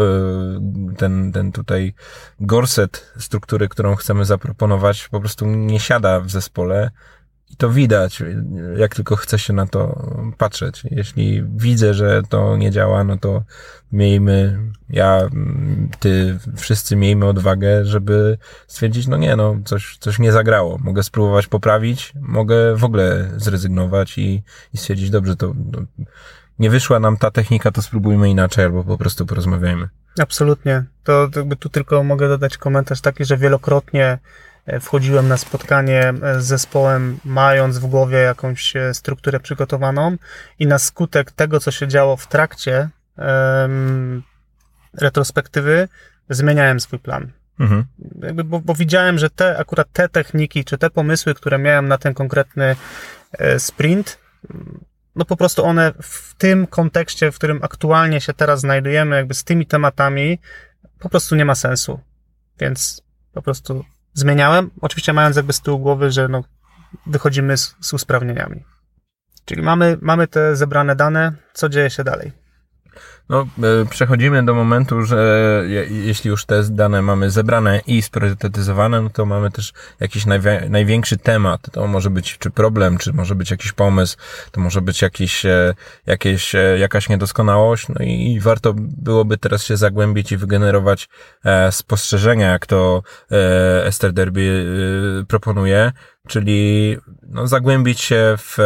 yy, ten, ten tutaj gorset struktury, którą chcemy zaproponować, po prostu nie siada w zespole, to widać, jak tylko chce się na to patrzeć. Jeśli widzę, że to nie działa, no to miejmy, ja, ty, wszyscy miejmy odwagę, żeby stwierdzić, no nie, no coś, coś nie zagrało. Mogę spróbować poprawić, mogę w ogóle zrezygnować i, i stwierdzić, dobrze, to no, nie wyszła nam ta technika, to spróbujmy inaczej, albo po prostu porozmawiajmy. Absolutnie. To jakby tu tylko mogę dodać komentarz taki, że wielokrotnie wchodziłem na spotkanie e, z zespołem, mając w głowie jakąś e, strukturę przygotowaną, i na skutek tego, co się działo w trakcie um, retrospektywy, zmieniałem swój plan. Mhm. Jakby, bo, bo, widziałem, że te, akurat te techniki, czy te pomysły, które miałem na ten konkretny sprint, no po prostu one w tym kontekście, w którym aktualnie się teraz znajdujemy, jakby z tymi tematami, po prostu nie ma sensu. Więc po prostu zmieniałem, oczywiście mając jakby z tyłu głowy, że no, wychodzimy z, z usprawnieniami. Czyli mamy, mamy te zebrane dane, co dzieje się dalej? No, e, przechodzimy do momentu, że jeśli już te dane mamy zebrane i spriorytetyzowane, no to mamy też jakiś największy temat. To może być czy problem, czy może być jakiś pomysł, to może być jakiś, e, jakieś, e, jakaś niedoskonałość. No i warto byłoby teraz się zagłębić i wygenerować spostrzeżenia, jak to Esther Derby proponuje, czyli no, zagłębić się w,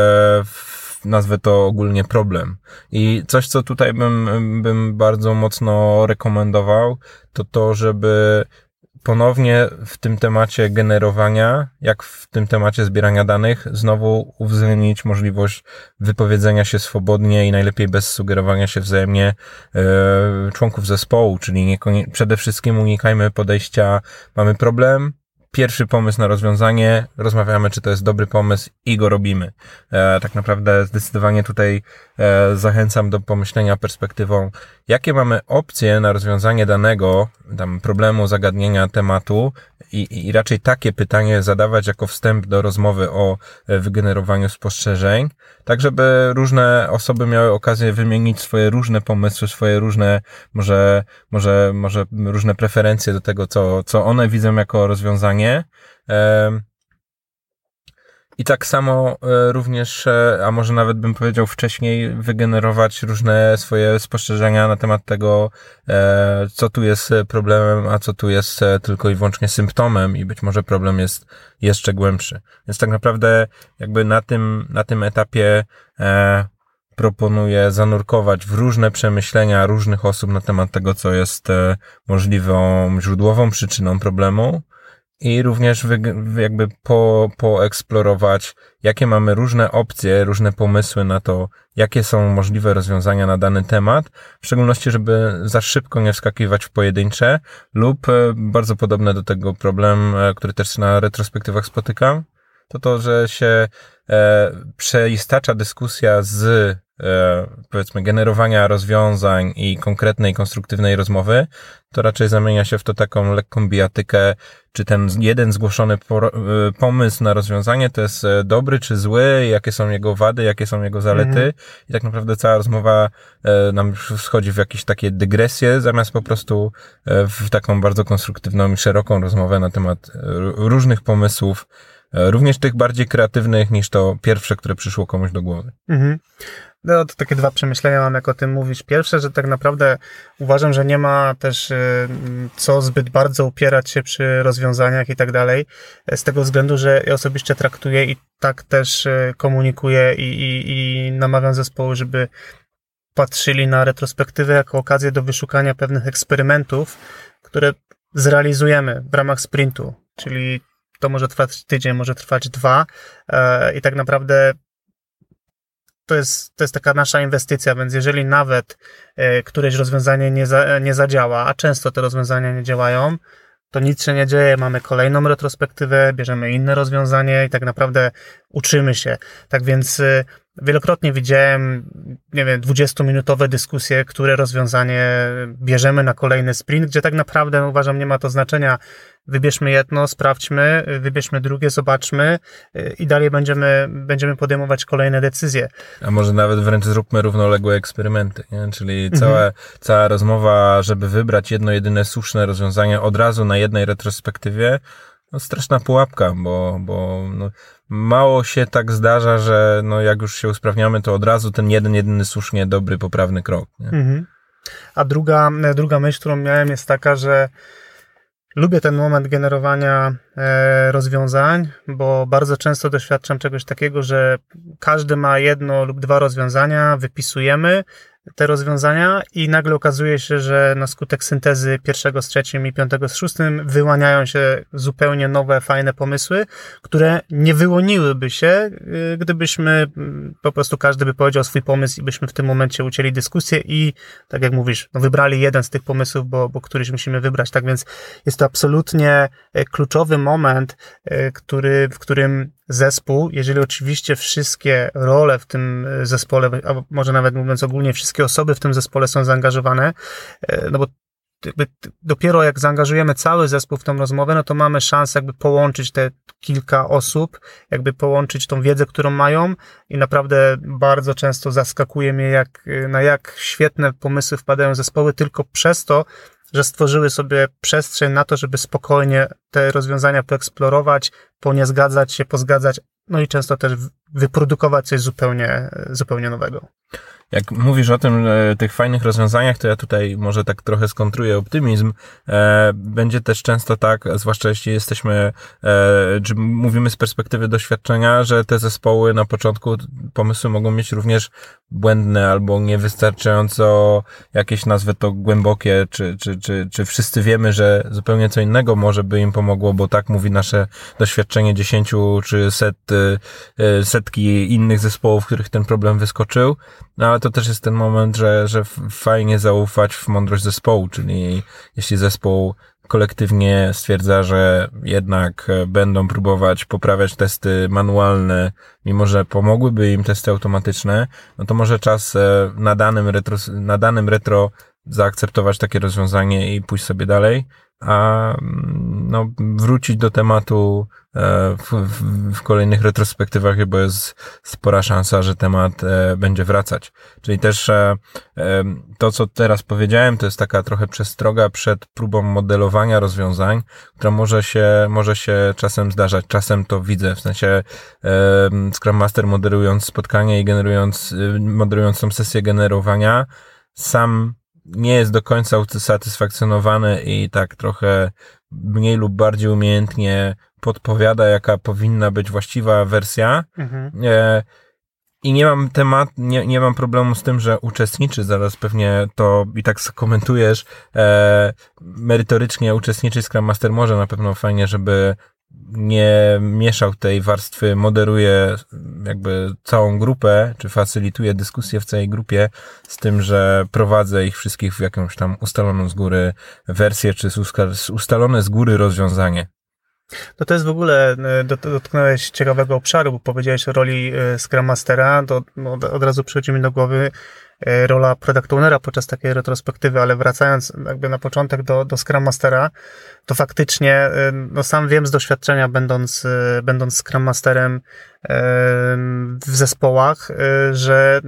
w nazwę to ogólnie problem. I coś, co tutaj bym, bym bardzo mocno rekomendował, to to, żeby ponownie w tym temacie generowania, jak w tym temacie zbierania danych, znowu uwzględnić możliwość wypowiedzenia się swobodnie i najlepiej bez sugerowania się wzajemnie e, członków zespołu, czyli nie, przede wszystkim unikajmy podejścia, mamy problem, pierwszy pomysł na rozwiązanie, rozmawiamy, czy to jest dobry pomysł i go robimy. E, tak naprawdę zdecydowanie tutaj e, zachęcam do pomyślenia perspektywą, jakie mamy opcje na rozwiązanie danego tam problemu, zagadnienia, tematu i, i raczej takie pytanie zadawać jako wstęp do rozmowy o e, wygenerowaniu spostrzeżeń, tak żeby różne osoby miały okazję wymienić swoje różne pomysły, swoje różne, może, może, może różne preferencje do tego, co, co one widzą jako rozwiązanie. I tak samo e, również, e, a może nawet bym powiedział wcześniej, wygenerować różne swoje spostrzeżenia na temat tego, e, co tu jest problemem, a co tu jest tylko i wyłącznie symptomem i być może problem jest jeszcze głębszy. Więc tak naprawdę jakby na tym, na tym etapie proponuję zanurkować w różne przemyślenia różnych osób na temat tego, co jest możliwą źródłową przyczyną problemu i również jakby po, poeksplorować, jakie mamy różne opcje, różne pomysły na to, jakie są możliwe rozwiązania na dany temat, w szczególności, żeby za szybko nie wskakiwać w pojedyncze lub e, bardzo podobne do tego problem, e, który też na retrospektywach spotykam, to to, że się e, przeistacza dyskusja z powiedzmy generowania rozwiązań i konkretnej, konstruktywnej rozmowy, to raczej zamienia się w to taką lekką bijatykę, czy ten jeden zgłoszony e, pomysł na rozwiązanie to jest e, dobry czy zły, jakie są jego wady, jakie są jego zalety mhm. i tak naprawdę cała rozmowa nam już wschodzi w jakieś takie dygresje, zamiast po prostu w taką bardzo konstruktywną i szeroką rozmowę na temat różnych pomysłów, również tych bardziej kreatywnych niż to pierwsze, które przyszło komuś do głowy. Mhm. No, to takie dwa przemyślenia mam, jak o tym mówisz. Pierwsze, że tak naprawdę uważam, że nie ma też y, co zbyt bardzo upierać się przy rozwiązaniach i tak dalej, z tego względu, że ja osobiście traktuję i tak też y, komunikuję i, i, i namawiam zespołu, żeby patrzyli na retrospektywę jako okazję do wyszukania pewnych eksperymentów, które zrealizujemy w ramach sprintu, czyli to może trwać tydzień, może trwać dwa e, i tak naprawdę to jest, to jest taka nasza inwestycja, więc jeżeli nawet e, któreś rozwiązanie nie, za, nie zadziała, a często te rozwiązania nie działają, to nic się nie dzieje, mamy kolejną retrospektywę, bierzemy inne rozwiązanie i tak naprawdę uczymy się. Tak więc e, wielokrotnie widziałem, nie wiem, 20-minutowe dyskusje, które rozwiązanie bierzemy na kolejny sprint, gdzie tak naprawdę uważam, nie ma to znaczenia, wybierzmy jedno, sprawdźmy, wybierzmy drugie, zobaczmy y, i dalej będziemy, będziemy podejmować kolejne decyzje. A może nawet wręcz zróbmy równoległe eksperymenty, nie? czyli mhm. cała, cała rozmowa, żeby wybrać jedno jedyne słuszne rozwiązanie od razu na jednej retrospektywie, no straszna pułapka, bo, bo no, mało się tak zdarza, że no, jak już się usprawniamy, to od razu ten jeden, jedyny słusznie dobry, poprawny krok. Mhm. A druga, druga myśl, którą miałem jest taka, że Lubię ten moment generowania e, rozwiązań, bo bardzo często doświadczam czegoś takiego, że każdy ma jedno lub dwa rozwiązania, wypisujemy, te rozwiązania i nagle okazuje się, że na skutek syntezy pierwszego z trzecim i piątego z szóstym wyłaniają się zupełnie nowe, fajne pomysły, które nie wyłoniłyby się, y, gdybyśmy mm, po prostu każdy by powiedział swój pomysł i byśmy w tym momencie ucięli dyskusję i tak jak mówisz, no wybrali jeden z tych pomysłów, bo, bo któryś musimy wybrać. Tak więc jest to absolutnie e, kluczowy moment, e, który, w którym zespół, jeżeli oczywiście wszystkie role w tym e, zespole, a może nawet mówiąc ogólnie, wszystkie osoby w tym zespole są zaangażowane, e, no bo dopiero jak zaangażujemy cały zespół w tą rozmowę, no to mamy szansę jakby połączyć te kilka osób, jakby połączyć tą wiedzę, którą mają i naprawdę bardzo często zaskakuje mnie, jak, na jak świetne pomysły wpadają zespoły tylko przez to, że stworzyły sobie przestrzeń na to, żeby spokojnie te rozwiązania poeksplorować, po nie zgadzać się, pozgadzać, no i często też wyprodukować coś zupełnie, zupełnie nowego. Jak mówisz o tym, e, tych fajnych rozwiązaniach, to ja tutaj może tak trochę skontruję optymizm. E, będzie też często tak, zwłaszcza jeśli jesteśmy, e, czy mówimy z perspektywy doświadczenia, że te zespoły na początku pomysły mogą mieć również błędne albo niewystarczająco jakieś nazwy to głębokie, czy, czy, czy, czy wszyscy wiemy, że zupełnie co innego może by im pomogło, bo tak mówi nasze doświadczenie dziesięciu czy set, setki innych zespołów, w których ten problem wyskoczył. No ale to też jest ten moment, że, że fajnie zaufać w mądrość zespołu, czyli jeśli zespół kolektywnie stwierdza, że jednak e, będą próbować poprawiać testy manualne, mimo że pomogłyby im testy automatyczne, no to może czas e, na danym retro, na danym retro zaakceptować takie rozwiązanie i pójść sobie dalej, a no, wrócić do tematu e, w, w, w, kolejnych retrospektywach, bo jest spora szansa, że temat e, będzie wracać. Czyli też e, to, co teraz powiedziałem, to jest taka trochę przestroga przed próbą modelowania rozwiązań, która może się, może się czasem zdarzać. Czasem to widzę, w sensie Scrum Master moderując spotkanie i generując, moderując tą sesję generowania, sam nie jest do końca usatysfakcjonowany i tak trochę mniej lub bardziej umiejętnie podpowiada, jaka powinna być właściwa wersja. Mhm. E, I nie mam temat, nie, nie mam problemu z tym, że uczestniczy, zaraz pewnie to i tak skomentujesz, e, merytorycznie uczestniczy Scrum Master może na pewno fajnie, żeby nie mieszał tej warstwy, moderuje jakby całą grupę, czy facylituje dyskusję w całej grupie z tym, że prowadzę ich wszystkich w jakąś tam ustaloną z góry wersję, czy ustalone z góry rozwiązanie. No to jest w ogóle, dotknąłeś ciekawego obszaru, bo powiedziałeś o roli Scrum Mastera, to od razu przychodzi mi do głowy E, rola product ownera podczas takiej retrospektywy, ale wracając jakby na początek do, do Scrum Mastera, to faktycznie, e, no sam wiem z doświadczenia, będąc, e, będąc Scrum Masterem w zespołach, że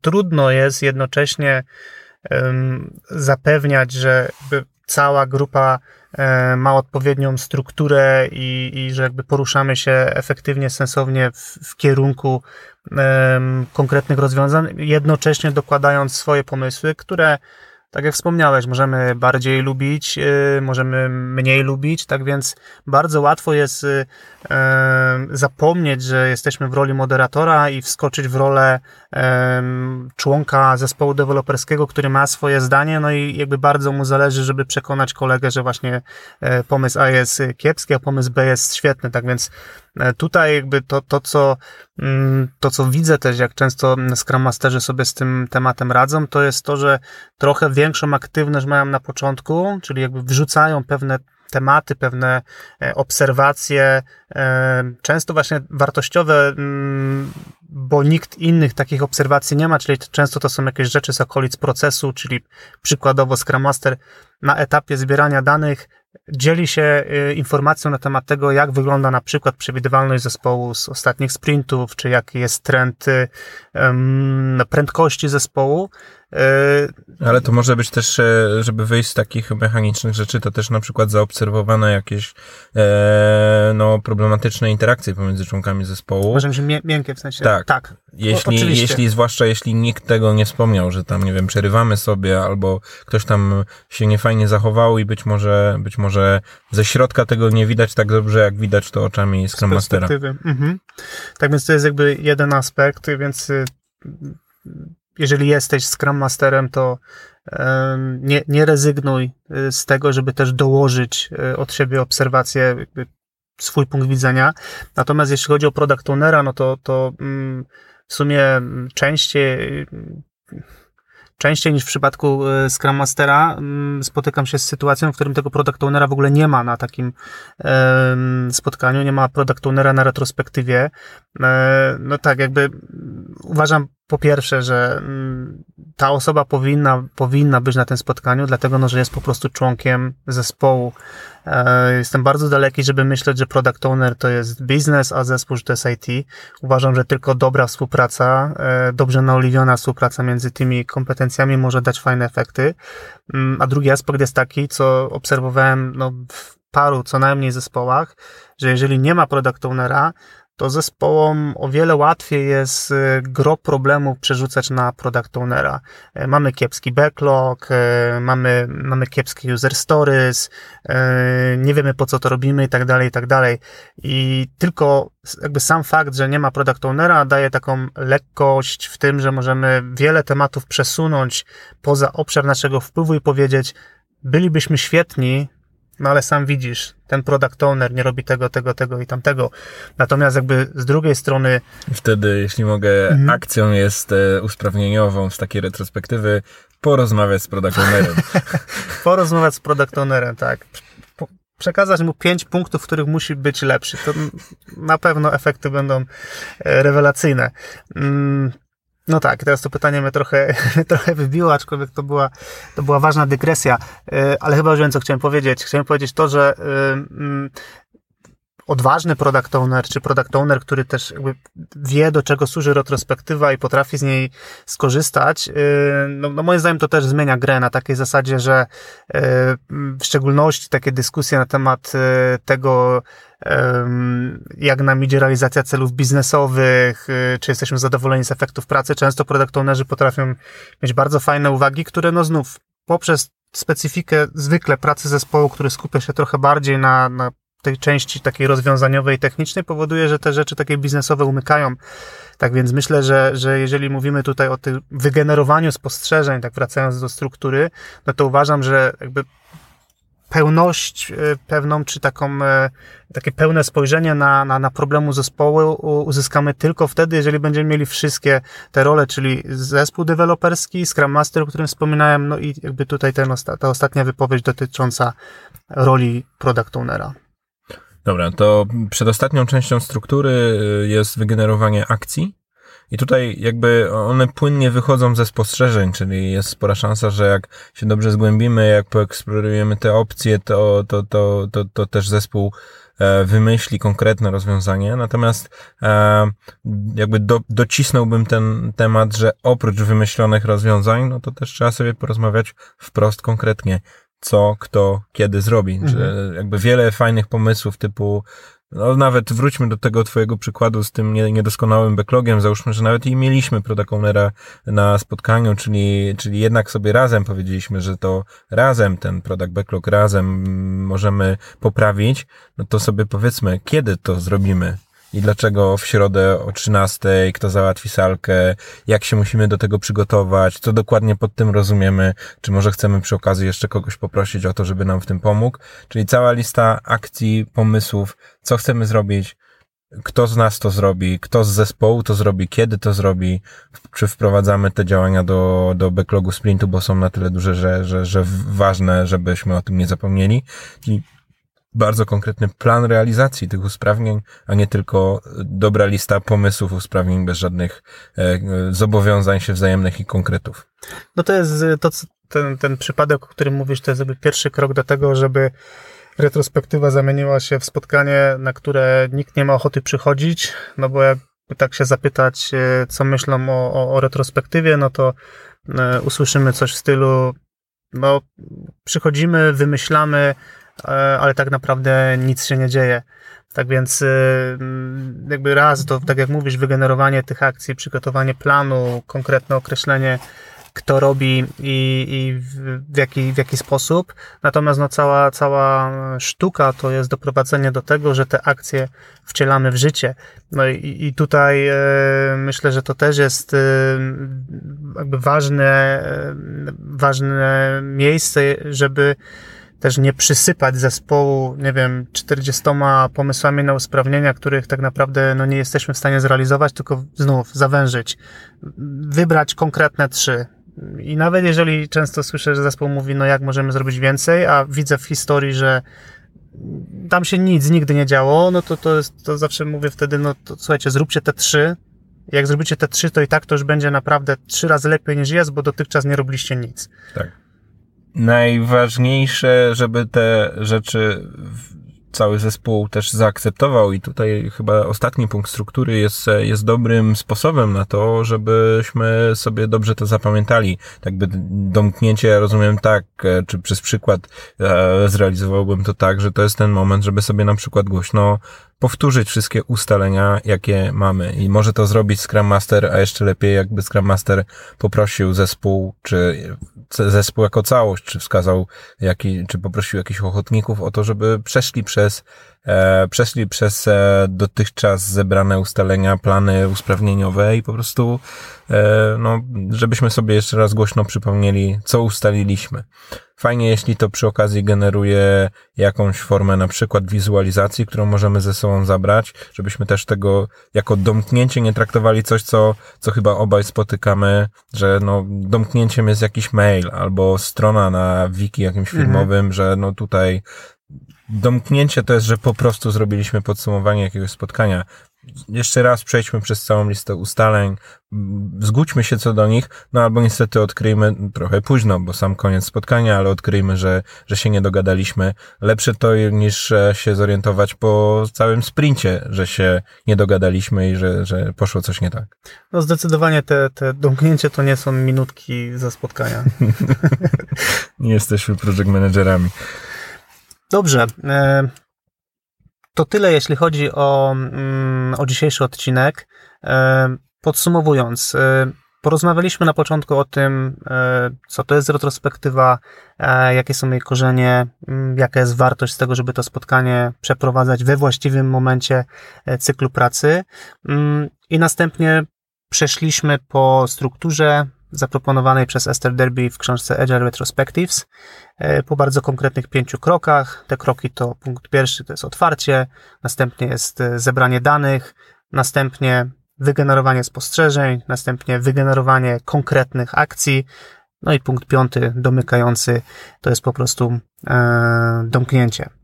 trudno jest jednocześnie zapewniać, że cała grupa ma odpowiednią strukturę i, i że jakby poruszamy się efektywnie, sensownie w, w kierunku konkretnych rozwiązań, jednocześnie dokładając swoje pomysły, które tak jak wspomniałeś, możemy bardziej lubić, y, możemy mniej lubić, tak więc bardzo łatwo jest y, zapomnieć, że jesteśmy w roli moderatora i wskoczyć w rolę członka zespołu deweloperskiego, który ma swoje zdanie, no i jakby bardzo mu zależy, żeby przekonać kolegę, że właśnie e, pomysł A jest kiepski, a pomysł B jest świetny, tak więc tutaj jakby to, to, co, mm, to, co widzę też, jak często Scrum Masterzy sobie z tym tematem radzą, to jest to, że trochę większą aktywność mają na początku, czyli jakby wrzucają pewne tematy, pewne e, obserwacje, e, często właśnie wartościowe, mm, bo nikt innych takich obserwacji nie ma, czyli często to są jakieś rzeczy z okolic procesu, czyli przykładowo Scrum Master na etapie zbierania danych dzieli się e, informacją na temat tego, jak wygląda na przykład przewidywalność zespołu z ostatnich sprintów, czy jaki jest trend prędkości zespołu. Ale to może być też, e, żeby wyjść z takich mechanicznych rzeczy, to też na przykład zaobserwowane jakieś e, no, problematyczne interakcje pomiędzy członkami zespołu. Może być miękkie w sensie. Tak. tak. Jeśli, o, jeśli, zwłaszcza jeśli nikt tego nie wspomniał, że tam, nie wiem, przerywamy sobie, albo ktoś tam się niefajnie zachował i być może, być może ze środka tego nie widać tak dobrze, jak widać to oczami Scrum Mastera. Mhm. Tak więc to jest jakby jeden aspekt, więc y, jeżeli jesteś Scrum Masterem, to nie, nie rezygnuj y, z tego, żeby też dołożyć y, od siebie obserwacje, swój punkt widzenia. Natomiast jeśli chodzi o product ownera, no to, to mm, w sumie częściej częściej niż w przypadku Scrum Mastera mm, spotykam się z sytuacją, w którym tego product ownera w ogóle nie ma na takim spotkaniu, nie ma product ownera na retrospektywie. E, no tak, jakby uważam po pierwsze, że mm, ta osoba powinna, powinna być na tym spotkaniu, dlatego no, że jest po prostu członkiem zespołu. E, jestem bardzo daleki, żeby myśleć, że product owner to jest biznes, a zespół, że to jest IT. Uważam, że tylko dobra współpraca, e, dobrze naoliwiona współpraca między tymi kompetencjami może dać fajne efekty. Mm, a drugi aspekt jest taki, co obserwowałem no, w paru co najmniej zespołach, że jeżeli nie ma product ownera, to zespołom o wiele łatwiej jest y, gro problemów przerzucać na product ownera. E, mamy kiepski backlog, e, mamy, mamy kiepskie user stories, e, nie wiemy po co to robimy i tak dalej, i tak dalej. I tylko jakby sam fakt, że nie ma product ownera daje taką lekkość w tym, że możemy wiele tematów przesunąć poza obszar naszego wpływu i powiedzieć, bylibyśmy świetni, no ale sam widzisz, ten product owner nie robi tego, tego, tego i tamtego. Natomiast jakby z drugiej strony... Wtedy, jeśli mogę, mhm. akcją jest e, usprawnieniową z takiej retrospektywy porozmawiać z product ownerem. *laughs* porozmawiać z product ownerem, tak. Przekazać mu pięć punktów, w których musi być lepszy. To na pewno efekty będą e, rewelacyjne. No tak, teraz to pytanie mnie trochę, *laughs* trochę wybiło, aczkolwiek to była, to była ważna dygresja, e, ale chyba wiem, co chciałem powiedzieć. Chciałem powiedzieć to, że e, mm, odważny product owner, czy product owner, który też wie, do czego służy retrospektywa i potrafi z niej skorzystać, y, no, no moim zdaniem to też zmienia grę na takiej zasadzie, że y, w szczególności takie dyskusje na temat y, tego, jak nam idzie realizacja celów biznesowych, czy jesteśmy zadowoleni z efektów pracy. Często product ownerzy potrafią mieć bardzo fajne uwagi, które no znów poprzez specyfikę zwykle pracy zespołu, który skupia się trochę bardziej na, na tej części takiej rozwiązaniowej technicznej powoduje, że te rzeczy takie biznesowe umykają. Tak więc myślę, że, że jeżeli mówimy tutaj o tym wygenerowaniu spostrzeżeń, tak wracając do struktury, no to uważam, że jakby pełność e, pewną, czy taką, e, takie pełne spojrzenie na, na, na problemu zespołu uzyskamy tylko wtedy, jeżeli będziemy mieli wszystkie te role, czyli zespół deweloperski, Scrum Master, o którym wspominałem, no i jakby tutaj ten, ta ostatnia wypowiedź dotycząca roli product ownera. Dobra, to przedostatnią częścią struktury y, jest wygenerowanie akcji. I tutaj jakby one płynnie wychodzą ze spostrzeżeń, czyli jest spora szansa, że jak się dobrze zgłębimy, jak poeksplorujemy te opcje, to, to, to, to, to też zespół e, wymyśli konkretne rozwiązanie. Natomiast e, jakby do, docisnąłbym ten temat, że oprócz wymyślonych rozwiązań, no to też trzeba sobie porozmawiać wprost konkretnie, co, kto, kiedy zrobi. Mhm. Że jakby wiele fajnych pomysłów typu no nawet wróćmy do tego twojego przykładu z tym niedoskonałym backlogiem. Załóżmy, że nawet i mieliśmy product ownera na spotkaniu, czyli, czyli jednak sobie razem powiedzieliśmy, że to razem ten product backlog razem możemy poprawić. No to sobie powiedzmy, kiedy to zrobimy? I dlaczego w środę o 13, kto załatwi salkę, jak się musimy do tego przygotować, co dokładnie pod tym rozumiemy, czy może chcemy przy okazji jeszcze kogoś poprosić o to, żeby nam w tym pomógł. Czyli cała lista akcji, pomysłów, co chcemy zrobić, kto z nas to zrobi, kto z zespołu to zrobi, kiedy to zrobi, czy wprowadzamy te działania do, do backlogu sprintu, bo są na tyle duże, że, że, że ważne, żebyśmy o tym nie zapomnieli. I bardzo konkretny plan realizacji tych usprawnień, a nie tylko dobra lista pomysłów usprawnień bez żadnych e, zobowiązań się wzajemnych i konkretów. No to jest to, ten, ten przypadek, o którym mówisz, to jest jakby pierwszy krok do tego, żeby retrospektywa zamieniła się w spotkanie, na które nikt nie ma ochoty przychodzić, no bo jakby tak się zapytać, e, co myślą o, o, o retrospektywie, no to e, usłyszymy coś w stylu, no przychodzimy, wymyślamy, E, ale tak naprawdę nic się nie dzieje. Tak więc e, jakby raz to, tak jak mówisz, wygenerowanie tych akcji, przygotowanie planu, konkretne określenie, kto robi i, i w, jaki, w jaki sposób. Natomiast no, cała, cała sztuka to jest doprowadzenie do tego, że te akcje wcielamy w życie. No i, i tutaj e, myślę, że to też jest e, jakby ważne, e, ważne miejsce, żeby też nie przysypać zespołu, nie wiem, 40 pomysłami na usprawnienia, których tak naprawdę no, nie jesteśmy w stanie zrealizować, tylko znów zawężyć, wybrać konkretne trzy. I nawet jeżeli często słyszę, że zespół mówi, no jak możemy zrobić więcej, a widzę w historii, że tam się nic nigdy nie działo, no to, to, jest, to zawsze mówię wtedy, no to słuchajcie, zróbcie te trzy. Jak zrobicie te trzy, to i tak to już będzie naprawdę trzy razy lepiej niż jest, bo dotychczas nie robiliście nic. Tak najważniejsze, żeby te rzeczy cały zespół też zaakceptował i tutaj chyba ostatni punkt struktury jest, jest dobrym sposobem na to, żebyśmy sobie dobrze to zapamiętali. Tak by domknięcie, rozumiem tak, czy przez przykład e, zrealizowałbym to tak, że to jest ten moment, żeby sobie na przykład głośno powtórzyć wszystkie ustalenia, jakie mamy. I może to zrobić Scrum Master, a jeszcze lepiej, jakby Scrum Master poprosił zespół, czy zespół jako całość, czy wskazał, jaki, czy poprosił jakichś ochotników o to, żeby przeszli przez, przeszli przez e, dotychczas zebrane ustalenia, plany usprawnieniowe i po prostu, e, no, żebyśmy sobie jeszcze raz głośno przypomnieli, co ustaliliśmy. Fajnie, jeśli to przy okazji generuje jakąś formę na przykład wizualizacji, którą możemy ze sobą zabrać, żebyśmy też tego jako domknięcie nie traktowali coś, co, co chyba obaj spotykamy, że no, domknięciem jest jakiś mail albo strona na wiki jakimś mhm. filmowym, mhm. że no tutaj domknięcie to jest, że po prostu zrobiliśmy podsumowanie jakiegoś spotkania jeszcze raz przejdźmy przez całą listę ustaleń, zgódźmy się co do nich, no albo niestety odkryjmy trochę późno, bo sam koniec spotkania, ale odkryjmy, że, że się nie dogadaliśmy. Lepsze to niż e, się zorientować po całym sprincie, że się nie dogadaliśmy i że, że poszło coś nie tak. No zdecydowanie te, te domknięcie to nie są minutki za spotkania. *laughs* nie jesteśmy project managerami. Dobrze. E, to tyle, jeśli chodzi o, mm, o dzisiejszy odcinek. E, podsumowując, e, porozmawialiśmy na początku o tym, co to jest retrospektywa, jakie są jej korzenie, mm, jaka jest wartość z tego, żeby to spotkanie przeprowadzać we właściwym momencie cyklu pracy. Mm, I następnie przeszliśmy po strukturze zaproponowanej przez Esther Derby w książce Agile Retrospectives. E, po bardzo konkretnych pięciu krokach. Te kroki to punkt pierwszy to jest otwarcie, następnie jest e, zebranie danych, następnie wygenerowanie spostrzeżeń, następnie wygenerowanie konkretnych akcji, no i punkt piąty, domykający, to jest po prostu e, domknięcie.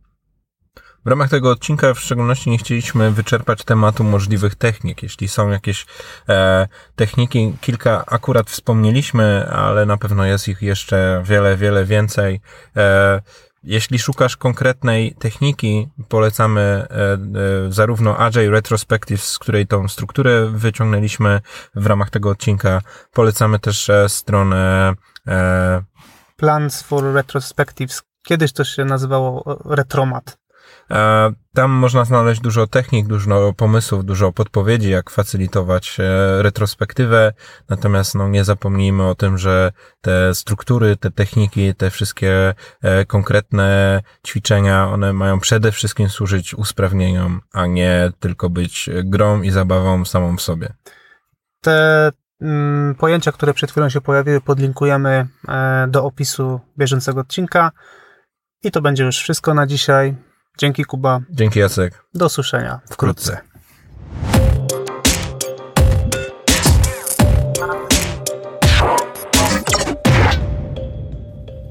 W ramach tego odcinka w szczególności nie chcieliśmy wyczerpać tematu możliwych technik. Jeśli są jakieś e, techniki, kilka akurat wspomnieliśmy, ale na pewno jest ich jeszcze wiele, wiele więcej. E, jeśli szukasz konkretnej techniki, polecamy e, e, zarówno Agile Retrospective, z której tą strukturę wyciągnęliśmy w ramach tego odcinka. Polecamy też e, stronę Plans for Retrospectives. Kiedyś to się nazywało Retromat. E, tam można znaleźć dużo technik, dużo pomysłów, dużo podpowiedzi, jak facylitować e, retrospektywę. Natomiast no, nie zapomnijmy o tym, że te struktury, te techniki, te wszystkie e, konkretne ćwiczenia, one mają przede wszystkim służyć usprawnieniom, a nie tylko być grą i zabawą samą w sobie. Te mm, pojęcia, które przed chwilą się pojawiły, podlinkujemy do opisu bieżącego odcinka. I to będzie już wszystko na dzisiaj. Dzięki Kuba. Dzięki Jacek. Do usłyszenia wkrótce.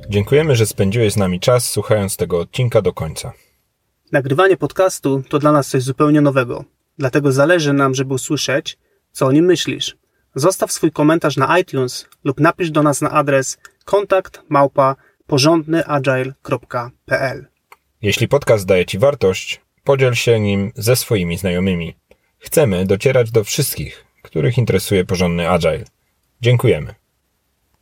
Dziękujemy, że spędziłeś z nami czas słuchając tego odcinka do końca. Nagrywanie podcastu to dla nas coś zupełnie nowego. Dlatego zależy nam, żeby usłyszeć, co o nim myślisz. Zostaw swój komentarz na iTunes lub napisz do nas na adres kontakt małpa porządnyagile.pl. Jeśli podcast daje Ci wartość, podziel się nim ze swoimi znajomymi. Chcemy docierać do wszystkich, których interesuje porządny agile. Dziękujemy.